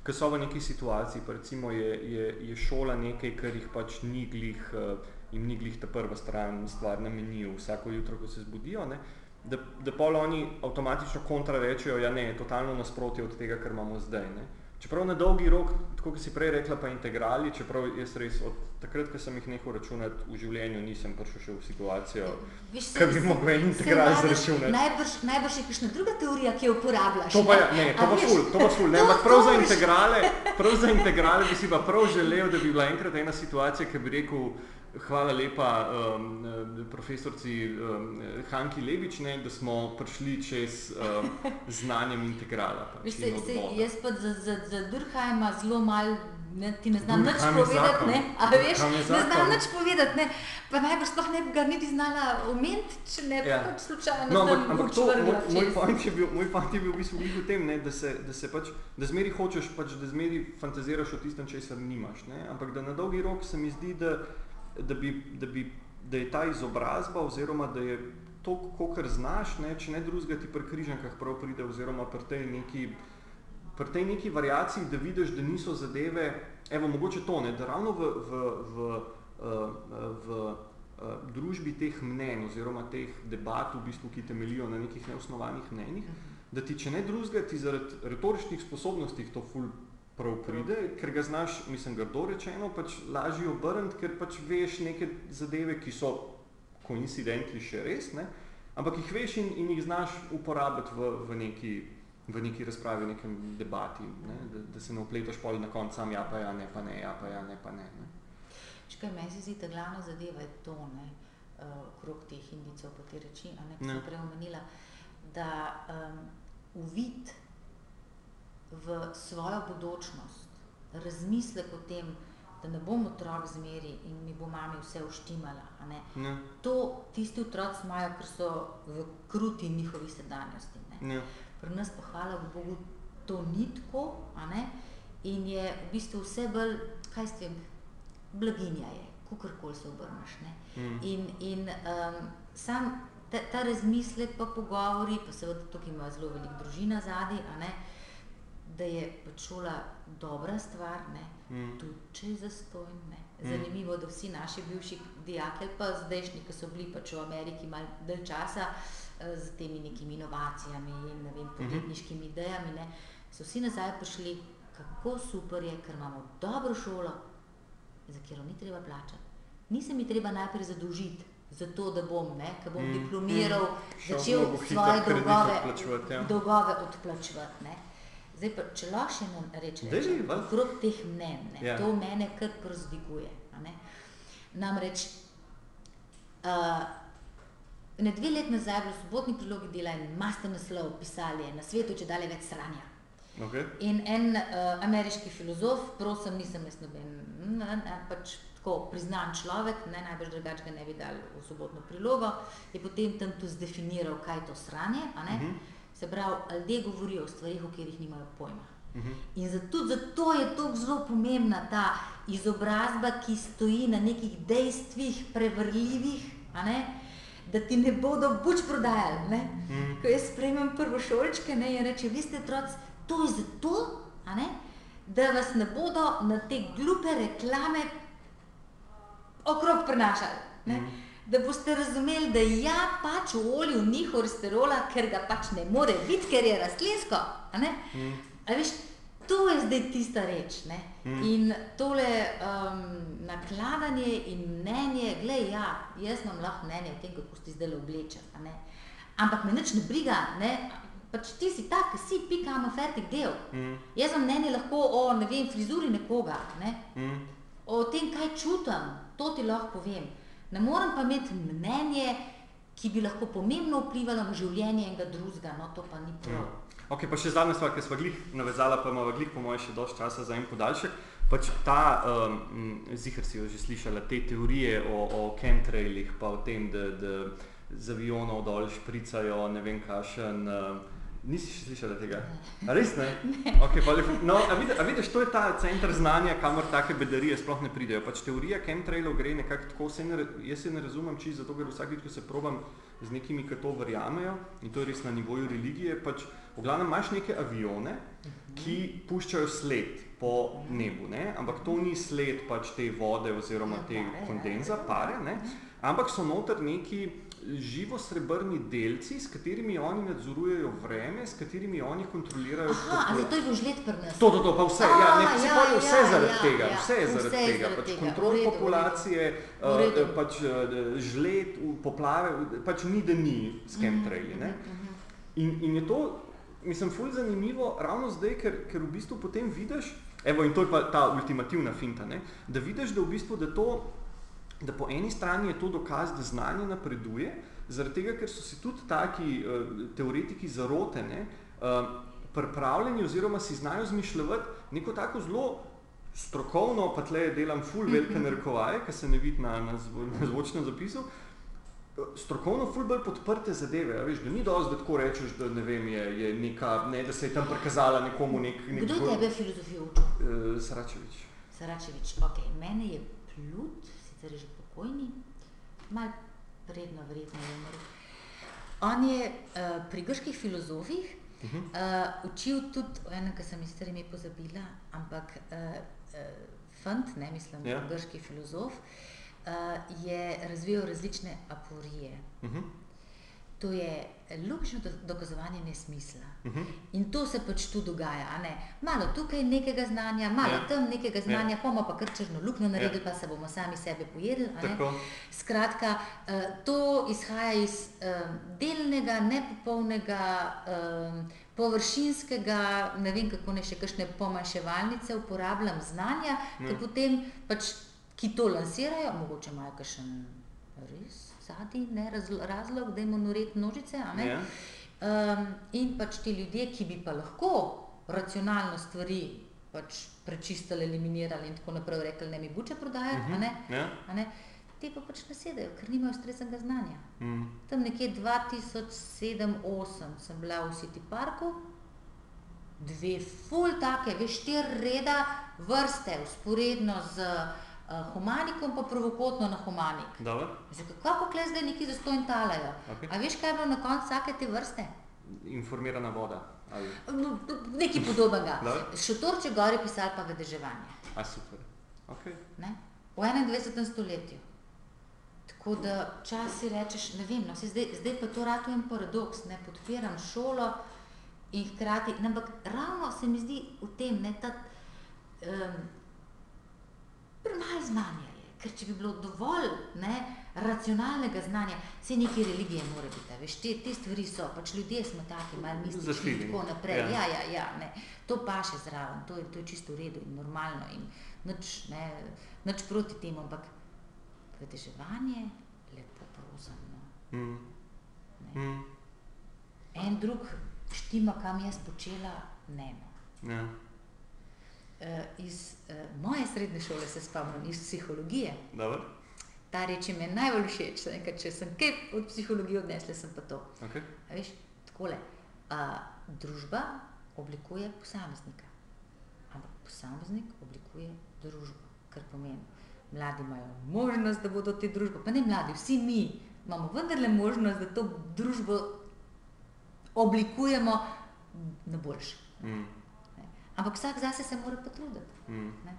ki so v neki situaciji, pa recimo je, je, je šola nekaj, kar jih pač ni glih, uh, jim ni glih ta prva stran stvar na meniju vsako jutro, ko se zbudijo, ne, da, da pol oni avtomatično kontra rečejo, ja ne, totalno nasprotje od tega, kar imamo zdaj. Ne. Čeprav na dolgi rok, tako kot si prej rekla, pa integrali, čeprav jaz res od takrat, ko sem jih nehal računati v življenju, nisem prišel še v situacijo, ki bi mogel integral zračunati. Najbrž, najbrž je kakšna druga teorija, ki jo uporabljaš. To pa je, ne, to pa ful, to pa ful, ne, ampak prav za integrale, prav za [LAUGHS] integrale bi si pa prav želel, da bi bila enkrat ena situacija, ki bi rekel, Hvala lepa um, profesorci um, Hanki Levič, ne, da smo prišli čez um, znanjem integrala. Pač se, se, jaz pa za, za, za Durkheima zelo malo, ne, ti ne znam nič povedati, ne, a veš, ne znam nič povedati, ne, pa najbrž sploh ne bi ga niti znala omeniti, če ne bi ja. pač slučajno no, ampak, ampak to, moj, moj, point je bil, moj point je bil v bistvu v tem, ne, da se, da se pač, da zmeri hočeš, pač, da zmeri fantaziraš o tistem, česar nimaš, ne, ampak da na dolgi rok se mi zdi, da da, bi, da, bi, da je ta izobrazba oziroma da je to, kar znaš, ne, če ne drugega ti pri križankah prav pride oziroma pri tej neki, pri tej neki variaciji, da vidiš, da niso zadeve, evo mogoče to, ne, da ravno v, v, v, v, v uh, družbi teh mnen oziroma teh debat, v bistvu, ki temelijo na nekih neosnovanih mnenjih, da ti, če ne drugega, ti zaradi retoričnih sposobnosti to ful prav pride, ker ga znaš, mislim, grdo rečeno, pač lažje obrniti, ker pač veš neke zadeve, ki so koincidentli še res, ne? ampak jih veš in, in jih znaš uporabiti v, v, neki, v neki razpravi, v nekem debati, ne? da, da se ne upletaš pol na konc sam, ja pa ja, ne pa ne, ja pa ja, ne pa ne. ne? Škaj, meni se zdi, da glavna zadeva je to, ne, uh, okrog teh indicov, po te reči, a ne, ki sem prej omenila, da um, uvid v svojo bodočnost, razmislek o tem, da ne bom otrok zmeri in mi bo mami vse uštimala. Ne? To tisti otroci imajo, ker so v kruti njihovi sedanjosti. Pri nas pa hvala Bogu to ni tako in je v bistvu vse bolj, kaj s tem, blaginja je, kakorkoli se obrneš. Mm. In, in um, sam ta, ta razmislek pa pogovori, pa seveda tukaj ima zelo veliko družina zadnji, da je šola dobra stvar, ne, mm. tudi če je zastojn. Ne. Mm. Zanimivo, da vsi naši bivši dijaki ali pa zdajšnji, ki so bili pač v Ameriki malo dalj časa eh, z temi nekimi inovacijami in ne vem, mhm. podjetniškimi mm -hmm. idejami, ne, so vsi nazaj prišli, kako super je, ker imamo dobro šolo, za katero ni treba plačati. Ni se mi treba najprej zadolžiti, zato da bom, ne, ko bom mm. diplomiral, mm. začel svoje dolgove, ja. dolgove odplačevati. Zdaj pa, če lahko še eno rečem, okrog teh mnen, ne, ja. to mene kar prozdiguje. Namreč, uh, ne dve let nazaj v sobotni prilogi dela en master naslov pisali na svetu, če dalje več sranja. Okay. In en uh, ameriški filozof, prosim, nisem jaz noben, pač tako priznan človek, ne najbrž drugače ga ne bi dal v sobotno prilogo, je potem tam tu zdefiniral, kaj je to sranje. Se pravi, ljudje govorijo o stvarih, o katerih nimajo pojma. In zato, zato je tako zelo pomembna ta izobrazba, ki stoji na nekih dejstvih, prevrljivih, a ne, da ti ne bodo buč prodajali. Ne. Ko jaz sprejmem prvošolčke ne, in rečem, vi ste otroci, to je zato, ne, da vas ne bodo na te glupe reklame okrog prenašali. Ne. Da boste razumeli, da ja, pač v olju ni holesterola, ker ga pač ne more biti, ker je rastlinsko. a ne. A veš, to je zdaj tista reč. Ne? In tole um, nakladanje in mnenje, glej, ja, jaz imam lahko mnenje o tem, kako si zdaj oblečen. Ampak me nič ne briga, ne? pač ti si tak, si, pika, ima fertik del. Jaz imam mnenje lahko o, ne vem, frizuri nekoga, ne? o tem, kaj čutim, to ti lahko povem. Ne morem pa imeti mnenje, ki bi lahko pomembno vplivalo na življenje enega drugega, no to pa ni prav. Ok, pa še zadnja stvar, ki smo glih navezala, pa imamo glih po mojem še dosti časa za en podaljšek. Pač ta, um, zihar si jo že slišala, te teorije o, o chemtrailih, pa o tem, da, da z avionov dol špricajo, ne vem kašen. Um, nisi še slišala tega? A res ne? [LAUGHS] Ne. Okay, pa, no, a, vidiš, a vidiš, to je ta center znanja, kamor take bedarije sploh ne pridejo. Pač teorija chemtrailov gre nekako tako, saj ne, jaz se ne razumem čisto, zato ker vsakič, ko se probam z nekimi, ki to verjamejo, in to je res na nivoju religije, pač v glavnem imaš neke avione, ki puščajo sled po nebu, ne? ampak to ni sled pač te vode oziroma Ja, te ja. kondenza, pare, ne? ampak so noter neki živo srebrni delci, s katerimi oni nadzorujejo vreme, s katerimi oni kontrolirajo Aha, a popula- zato je žled pri nas. To, to, to, pa vse, ja, ne, A, ja, pravi, vse ja, zaradi ja, tega, ja, vse je vse zaradi je tega, zaradi pač tega, kontrol v redu, v redu. populacije, V uh, redu. pač uh, žled, v- poplave, pač ni da ni s Mhm, chemtraili, ne. In, in je to, mislim, ful zanimivo, ravno zdaj, ker, ker v bistvu potem vidiš, evo in to je pa ta ultimativna finta, ne, da vidiš, da v bistvu, da to, da po eni strani je to dokaz, da znanje napreduje, zaradi tega, ker so si tudi taki uh, teoretiki zarote, ne, uh, pripravljeni oziroma si znajo zmišljati neko tako zelo strokovno, pa tle delam ful velike narekovaje, ki se ne vidi na, na, zvo, na zvočnem zapisu, strokovno ful bolj podprte zadeve, a veš, da ni dosti, da tako rečeš, da ne vem, je, je neka, ne, da se je tam prikazala nekomu nek, nek Kdo je tebe filozofijo učil? Eh, Saračevič. Saračevič, ok, mene je plut, sicer že pokojni, mal predno verjetno je umrl. On je uh, pri grških filozofih uh, učil tudi, o enem, ki sem sicer ime pozabila, ampak uh, uh, fant, ne mislim, Ja. grški filozof, uh, je razvijal različne aporije. Mhm. To je logično do- dokazovanje nesmisla. Mhm. In to se pač tu dogaja. Ne? Malo tukaj nekega znanja, malo Ja. ja. tam nekega znanja, ja. bomo pa kar črno luknjo naredili, Ja. ja. pa se bomo sami sebe pojedli. Skratka, eh, to izhaja iz eh, delnega, nepopolnega, eh, površinskega, ne vem kako ne še kakšne pomanjševalnice uporabljam znanja, Ja. ki potem pač, ki to lansirajo, mogoče imajo kakšen res zadnji ne, razlo- razlog, da jim narediti nožice. a ne. Ja. Um, in pač ti ljudje, ki bi pa lahko racionalno stvari pač prečistili, eliminirali in tako naprej, rekli, ne mi buče prodajajo, uh -huh. ne, Ja. a ne, te pa pač nasedajo, ker nimajo ustreznega znanja. Mm. Tam nekje 2007-2008 sem bila v City Parku, dve ful take, veš, štiri reda vrste, usporedno z uh, humanikom, pa pravokotno na humanik. Zdaj, kako kle zdaj neki zastojn talajo? Okej. A veš, kaj je bilo na koncu vsake te vrste? Informirana voda. Ali... No, Nekaj podobnega. Šotorče gor je pisali pa vedeževanje. A super. Okay. Ne? V 21. stoletju. Tako da včasih rečeš, ne vem, no, zdaj, zdaj pa to ratuje en paradoks, ne podpiram šolo in hkrati, ampak ravno se mi zdi v tem, ne, ta um, premalo znanja je, ker če bi bilo dovolj ne, racionalnega znanja, se neke religije mora biti, veš, te, te stvari so, pač ljudje smo taki, malo mistični in tako naprej, Ja. ja, ja, ja, ne, to paše zraven, to je, to je čisto v redu in normalno in nič, ne, nič proti temu, ampak vedeževanje, lepo prosim, no. Mm. Mm. En drug štima, kam jaz počela, ne. No. Ja. Uh, iz uh, moje srednje šole se spomnim, iz psihologije. Dobro. Ta reč je meni najbolj všeč, ker če sem kaj od psihologije odnesla, sem pa to. Okay. A veš, takole, uh, družba oblikuje posameznika. posameznik oblikuje družbo, kar pomeni, mladi imajo možnost, da bodo te družbe, pa ne mladi, vsi mi imamo vendarle možnost, da to družbo oblikujemo na boljše. Mm. Ampak vsak zase se mora potruditi. Mm. Ne.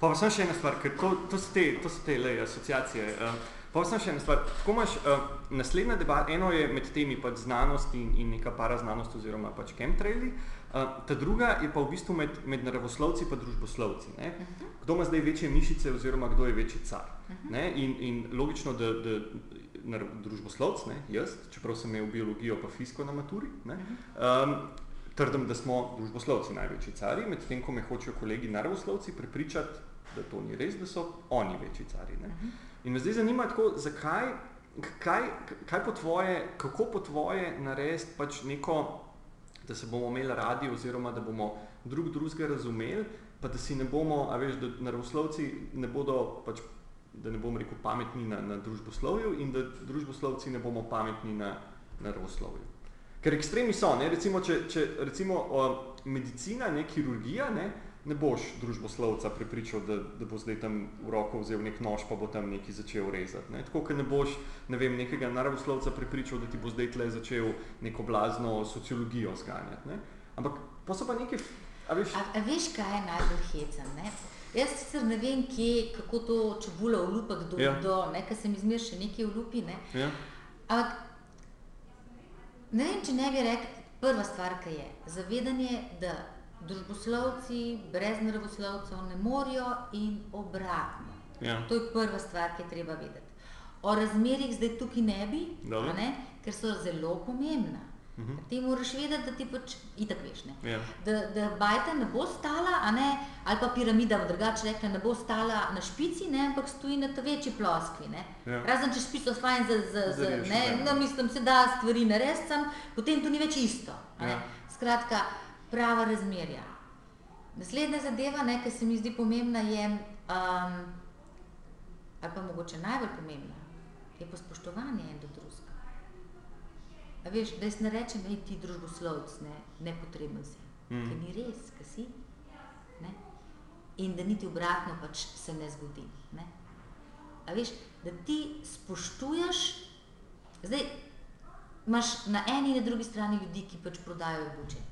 Pa pa samo še ena stvar, ker to, to so te, to so te le, asociacije. Uh, pa samo še ena stvar. Tako imaš uh, naslednja debata, eno je med temi pač znanost in, in neka paraznanost oziroma pač chemtraili, uh, ta druga je pa v bistvu med, med naravoslovci pa družboslovci. Ne? Kdo ima zdaj večje mišice oziroma kdo je večji car. Ne? In, in logično, da, da družboslovc, ne? jaz, čeprav sem imel biologijo pa fisko na maturi, ne? Um, trdim, da smo družboslovci največji cari, medtem ko me hočejo kolegi naravoslovci prepričati, da to ni res, da so oni večji cari. Ne? In me zdaj zanima, tako, zakaj, kaj, kaj po tvoje, kako po tvoje narediti pač neko, da se bomo imeli radi oziroma da bomo drug drugega razumeli, pa da si ne bomo, a veš, da naravoslovci ne bodo pač da ne bom rekel pametni na, na družboslovju in da družboslovci ne bomo pametni na naravoslovju. Ker ekstremi so, ne? recimo, če, če recimo o, medicina, ne kirurgija, ne, ne boš družboslovca prepričal, da, da bo zdaj tam v roko vzel nek nož, pa bo tam nekaj začel rezati. Ne? Tako, ker ne boš ne vem, nekega naravoslovca prepričal, da ti bo zdaj tle začel neko blazno sociologijo zganjati. Ne? Ampak pa so pa neke, a veš, A, a veš, kaj je najbolj hecen? Ne? Jaz sicer ne vem, kje, kako to čebula olupa, kdo Ja. ja. kdo, ne, ker se mi zmer še nekaj olupi. Ne? ja? Ampak ne vem, če ne bi rekel, prva stvar, ki je zavedanje, da družboslovci brez naravoslovcev ne morejo in obratno. Ja. To je prva stvar, ki je treba vedeti. O razmerjih zdaj tukaj ne bi, ne, ker so zelo pomembna. Uh -huh. Ti moraš vedeti, da ti pač itak veš. Ne? Ja. Da, da bajta ne bo stala, ne, ali pa piramida, v drugače rekla, ne bo stala na špici, ne, ampak stoji na tej večji ploskvi. Ne. Ja. Razen če špico fajn za, za, za Zareši, ne, ja. no, mislim, se da stvari narediti, potem to ni več isto. Ne. Ja. Skratka, prava razmerja. Naslednja zadeva, ne, ki se mi zdi pomembna, je, um, ali pa mogoče najbolj pomembna, je pa spoštovanje en do. A veš, da jaz ne rečem, da ti družboslovec, ne, nepotreben si, mm. ker ni res, ker si. Ne? In da niti obratno pač se ne zgodi. Ne? A veš, da ti spoštuješ, zdaj imaš na eni in na drugi strani ljudi, ki pač prodajajo buče.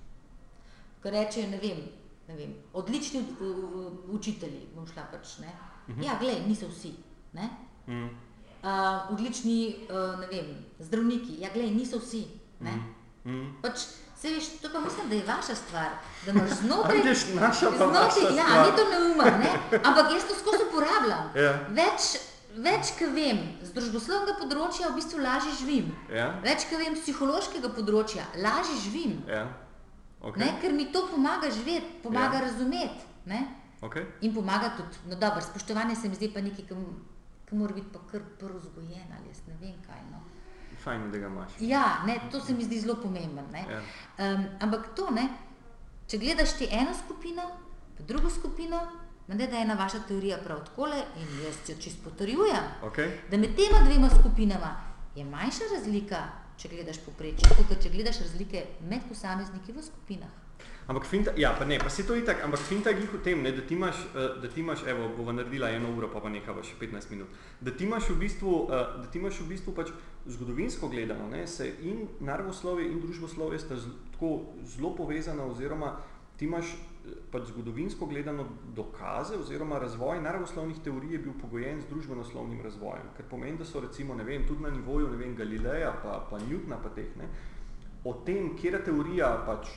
Ko rečejo, ne vem, ne vem odlični učitelji, bom šla pač, ne. Mhm. Ja, glej, niso vsi. Ne? Mm. Uh, odlični, uh, vem, zdravniki, ja, glej, niso vsi. Ne? Mm. Pač, se veš, to pa mislim, da je vaša stvar, da imaš [LAUGHS] znotraj. vidiš, naša pa znotraj, ja, stvar. ni to neumno, ne? ampak jaz to skozi uporabljam. Ja. Več, več, ki vem, z družboslovnega področja v bistvu lažje živim. Ja, Več, ki vem, z psihološkega področja lažje živim. ja. Ok. Ne? Ker mi to pomaga živeti, pomaga ja. razumeti. Ne? okay. In pomaga tudi, no dobro, spoštovanje se mi zdi pa nekaj, m- ki mora biti pa kar prvo vzgojen ali jaz ne vem kaj. No. Fajn, da ga imaš. Ja, ne, to se mi zdi zelo pomembno. Ja. Um, ampak to, ne, če gledaš ti eno skupino, pa drugo skupino, ne da je ena vaša teorija prav takole in jaz jo čisto potrjujem, Okay. da med tema dvema skupinama je manjša razlika, če gledaš poprečje, kot če gledaš razlike med posamezniki v skupinah. Ampak finta, ja, pa ne, pa se to itak, ampak finta je v tem, ne, da ti imaš, eh, da ti imaš, evo, bova naredila eno uro, pa pa nekaj še 15 minut, da ti imaš v bistvu, eh, da ti imaš v bistvu pač zgodovinsko gledano, ne, se in naravoslovje in družboslovje sta z, tako zelo povezana oziroma ti imaš eh, pač zgodovinsko gledano dokaze oziroma razvoj naravoslovnih teorij je bil pogojen z družbenoslovnim razvojem, kar pomeni, da so recimo, ne vem, tudi na nivoju, ne vem, Galileja pa, pa Newtona pa teh, ne, o tem, kjera teorija pač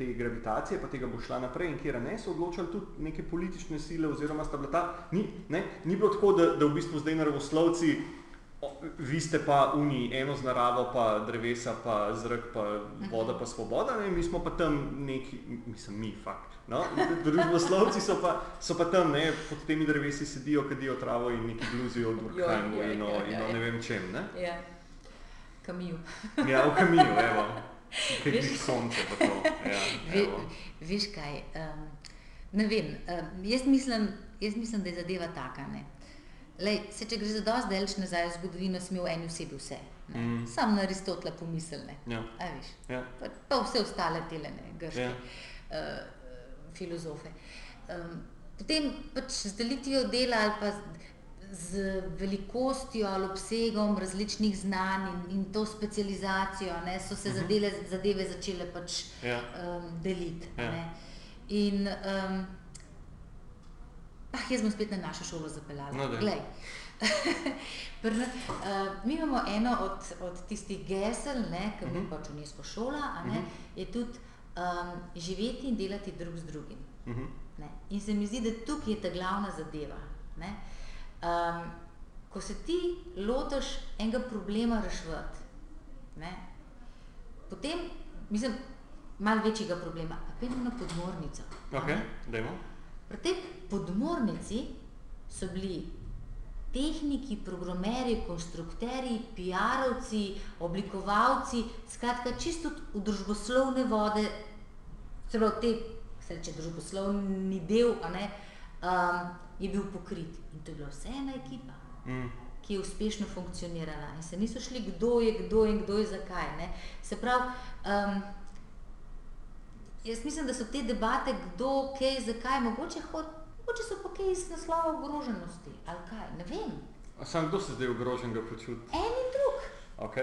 te gravitacije, pa tega bo šla naprej in kjera ne, so odločali tudi neke politične sile oziroma sta bila ta, ni, ne, ni bilo tako, da, da v bistvu zdaj naravoslovci, o, vi ste pa uni eno z naravo, pa drevesa, pa zrak, pa voda, pa svoboda, ne, mi smo pa tam neki, mislim mi, fakt, no, družboslovci so pa, so pa tam, ne, pod temi drevesi sedijo, kadijo travo in neki bluzijo od Durkheimu Ja, in o, ja, in o ja. ne vem čem, ne. Ja, kamiju. Ja, v kaminu, evo. Kaj Veš- ni sonce pa to. Ja, [LAUGHS] Ve, veš kaj, um, ne vem, um, jaz, mislim, jaz mislim, da je zadeva taka. Ne. Lej, se, če gre za dosti daleč nazaj v zgodovino, smo v eni osebi vse. Ne. Mm. Sam na Aristotela pomislene. Ja. A veš, Ja. pa, pa vse ostale tele ne, grške ja. uh, filozofe. Um, potem pač z delitvijo dela ali pa z, velikostjo ali obsegom različnih znanj in, in to specializacijo ne, so se Mhm. zadele, zadeve začele pač Ja. um, deliti. Ja. Ne. In um, ah, jaz bom spet na našo šolo zapeljala. No. Glej. [LAUGHS] Na- uh, mi imamo eno od, od tistih gesel, ki je uh Mhm. pač UNESCO šola, ne, je tudi um, živeti in delati drug z drugim. Mhm. Ne. In se mi zdi, da tukaj je ta glavna zadeva. Ne. Um, ko se ti lotiš enega problema reševati, ne, potem, mislim, malo večjega problema, pa pojdemo na podmornico. a Ok, ne. dajmo. Pri tej podmornici so bili tehniki, programerji, konstrukterji, PR-ovci, oblikovalci, skratka, čisto v družboslovne vode, celo te, se reče, družboslovni del, a ne, um, je bil pokrit. In to je bila vse ena ekipa, Mm. ki je uspešno funkcionirala. In se niso šli, kdo je kdo in kdo je zakaj. Ne. Se pravi, um, jaz mislim, da so te debate, kdo, kaj, zakaj, mogoče, hod, mogoče so pa kaj iz naslova ogroženosti ali kaj, ne vem. A sam kdo se zdaj ogrožen ga počuti? En in drug. Ok.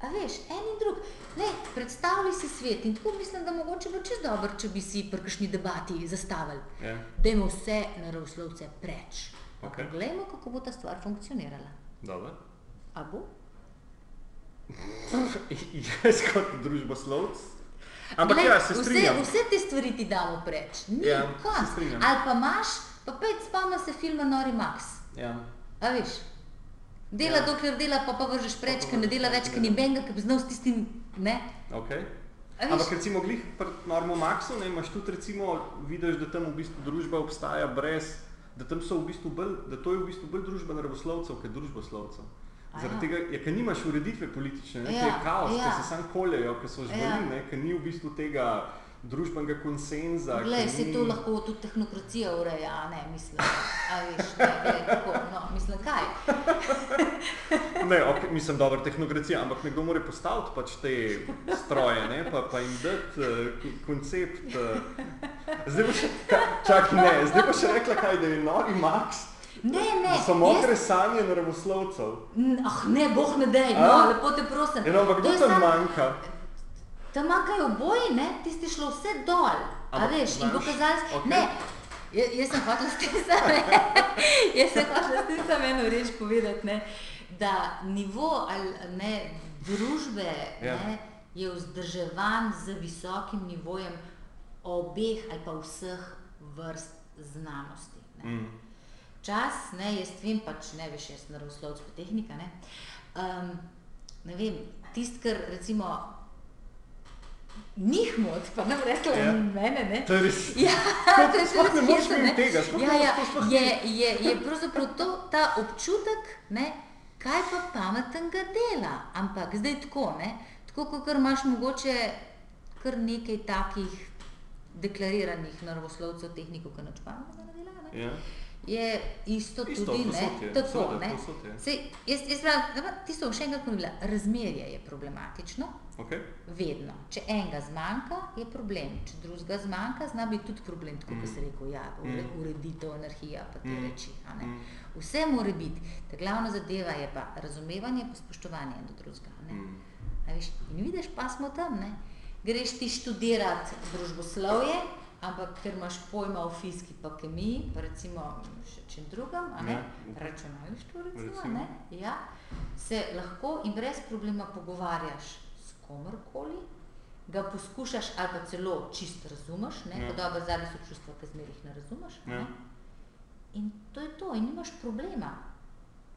A veš, en in drug. Ne, predstavljaj si svet in tako mislim, da mogoče bo čez dobro, če bi si pri kakšni debati zastavili. Ja. Dajmo vse naravoslovce preč. Okej. Poglejmo, kako bo ta stvar funkcionirala. Dobro. A bo? Jaz kot družboslovc. Ampak Glej, ja, se strinjam. Vse, vse te stvari ti damo preč. Ni Ja, ja, konc. Ali pa imaš, pa pet spomni se filma Nori Max. Ja. A veš? Dela, Ja. dokler dela, pa pa vržeš preč, ker ne dela več, ker ni benga, ki bi znal s tistim? Okay. Ampak recimo glih pri Normu Maxu, ne, imaš tudi recimo, vidiš, da tam v bistvu družba obstaja brez, da tam so v bistvu bolj, da to je v bistvu bolj družba naravoslovcev, kot družboslovcev. Zaradi ja. tega, ja, ker nimaš ureditve politične, ne, Ja, ja, je kaos, ja. ker se sam koljejo, ker so žvali, Ja. ja. ne, ker ni v bistvu tega družbenega konsenza. Glej, ker se ni... to lahko tudi tehnokracija ureja, a ne, mislim. A veš, ne, glej, tako, no, mislim, kaj? [LAUGHS] Ne, okay, mislim, dobro, tehnokracija, ampak nekdo mora postaviti pač te stroje, ne, pa, pa jim dati uh, koncept. Uh, zdaj boš, ka, čak, ne, zdaj boš rekla, kaj, da je nori Max, Ne, ne, so mokre sanje naravoslovcev. Ah, ne, boh ne dej, no, lepo te prosim. Ja, no, ampak kdo tam manjka? Tam manjkajo oboji, ne, tisti šlo vse dol. A veš, in pokazali, okej. ne, jaz, jaz sem hotel s tem samo, [LAUGHS] jaz sem hotel s tem samo eno reč povedati, ne, da nivo ali ne, družbe Ja. ne, je vzdrževan z visokim nivojem obeh ali pa vseh vrst znanosti. Ne. Mm. Čas, ne, jaz vem, pač ne veš, jaz sem naravoslovec pa tehnika, ne, um, ne vem, tist, kar recimo njih mod, pa ne bi rekla Ja. ja. mene, ne. To je res. [LAUGHS] Ja, to je sploh ne res moreš mimo ne. tega, sploh ja, ne- ja, to sploh je, je, je pravzaprav to ta občutek, ne, kaj pa pametnega dela. Ampak zdaj tako, ne, tako kot imaš mogoče kar nekaj takih deklariranih naravoslovcev, tehnikov, ki nič pametnega ne delajo. Ne. Ja. Je isto, Isto, tudi, ne, povsod je, tako, seveda, ne. povsod je. Sej, jaz, jaz pravim, da pa tisto bom še enkrat ponovila, razmerje je problematično, Okay. vedno. Če enega zmanjka, je problem. Če drugega zmanjka, zna biti tudi problem, tako kot se rekel, ja, Mm. ureditev, anarhija, pa te Mm. reči. ne. Mm. Vse mora biti. Ta glavna zadeva je pa razumevanje in spoštovanje en do drugega. ne. Mm. A veš, in vidiš, pa smo tam. Ne? Greš ti študirati družboslovje, ampak ker imaš pojma o fiziki, pa kemiji, pa recimo še čem drugem, a ne, Ja. računalništvo recimo, Recimo. ne, ja, se lahko in brez problema pogovarjaš s komorkoli, ga poskušaš ali pa celo čisto razumeš, ne, Ja. ja. dobro, zadnji so čustva, ki zmeraj jih ne razumeš. Ja. Ne? In to je to, in nimaš problema.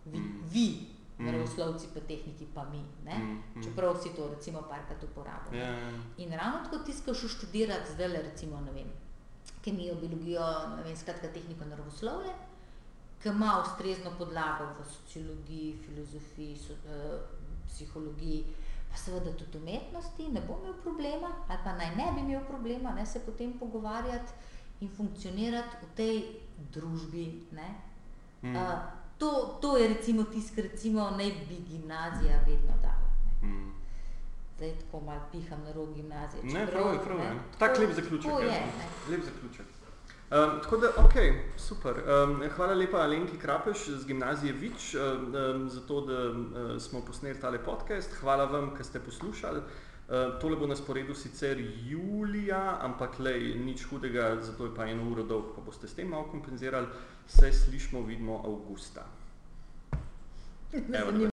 Vi, Mm. vi. Naravoslovci, pa tehniki, pa mi. Ne? Mm, mm. Čeprav si to recimo parkrat uporabljal. Ja, ja. In ravno tako ti skaš študirati zdaj recimo, ne vem, kemijo, biologijo, ne vem, skratka tehniko naravoslovje, ki ima ustrezno podlago v sociologiji, filozofiji, so, eh, psihologiji, pa seveda tudi umetnosti, ne bo imel problema, ali pa naj ne bi imel problema, ne se potem pogovarjati in funkcionirati v tej družbi. Ne? Mm. Uh, to, to je recimo tisto, kar recimo naj bi gimnazija vedno dala. Ne? Mm. Zdaj tako malo piham na rog gimnazije. Ne, prav je, prav je. Tak lep zaključek. ja. je, ne. Lep zaključek. Um, tako da, ok, super. Um, hvala lepa Alenki Krapeš z gimnazije Vič um, za to, da um, smo posneli tale podcast. Hvala vam, ker ste poslušali. Uh, tole bo na sporedu sicer julija, ampak lej, nič hudega, zato je pa eno uro dolg, pa boste s tem malo kompenzirali. Se slišmo, vidimo avgusta. [LAUGHS] Evo,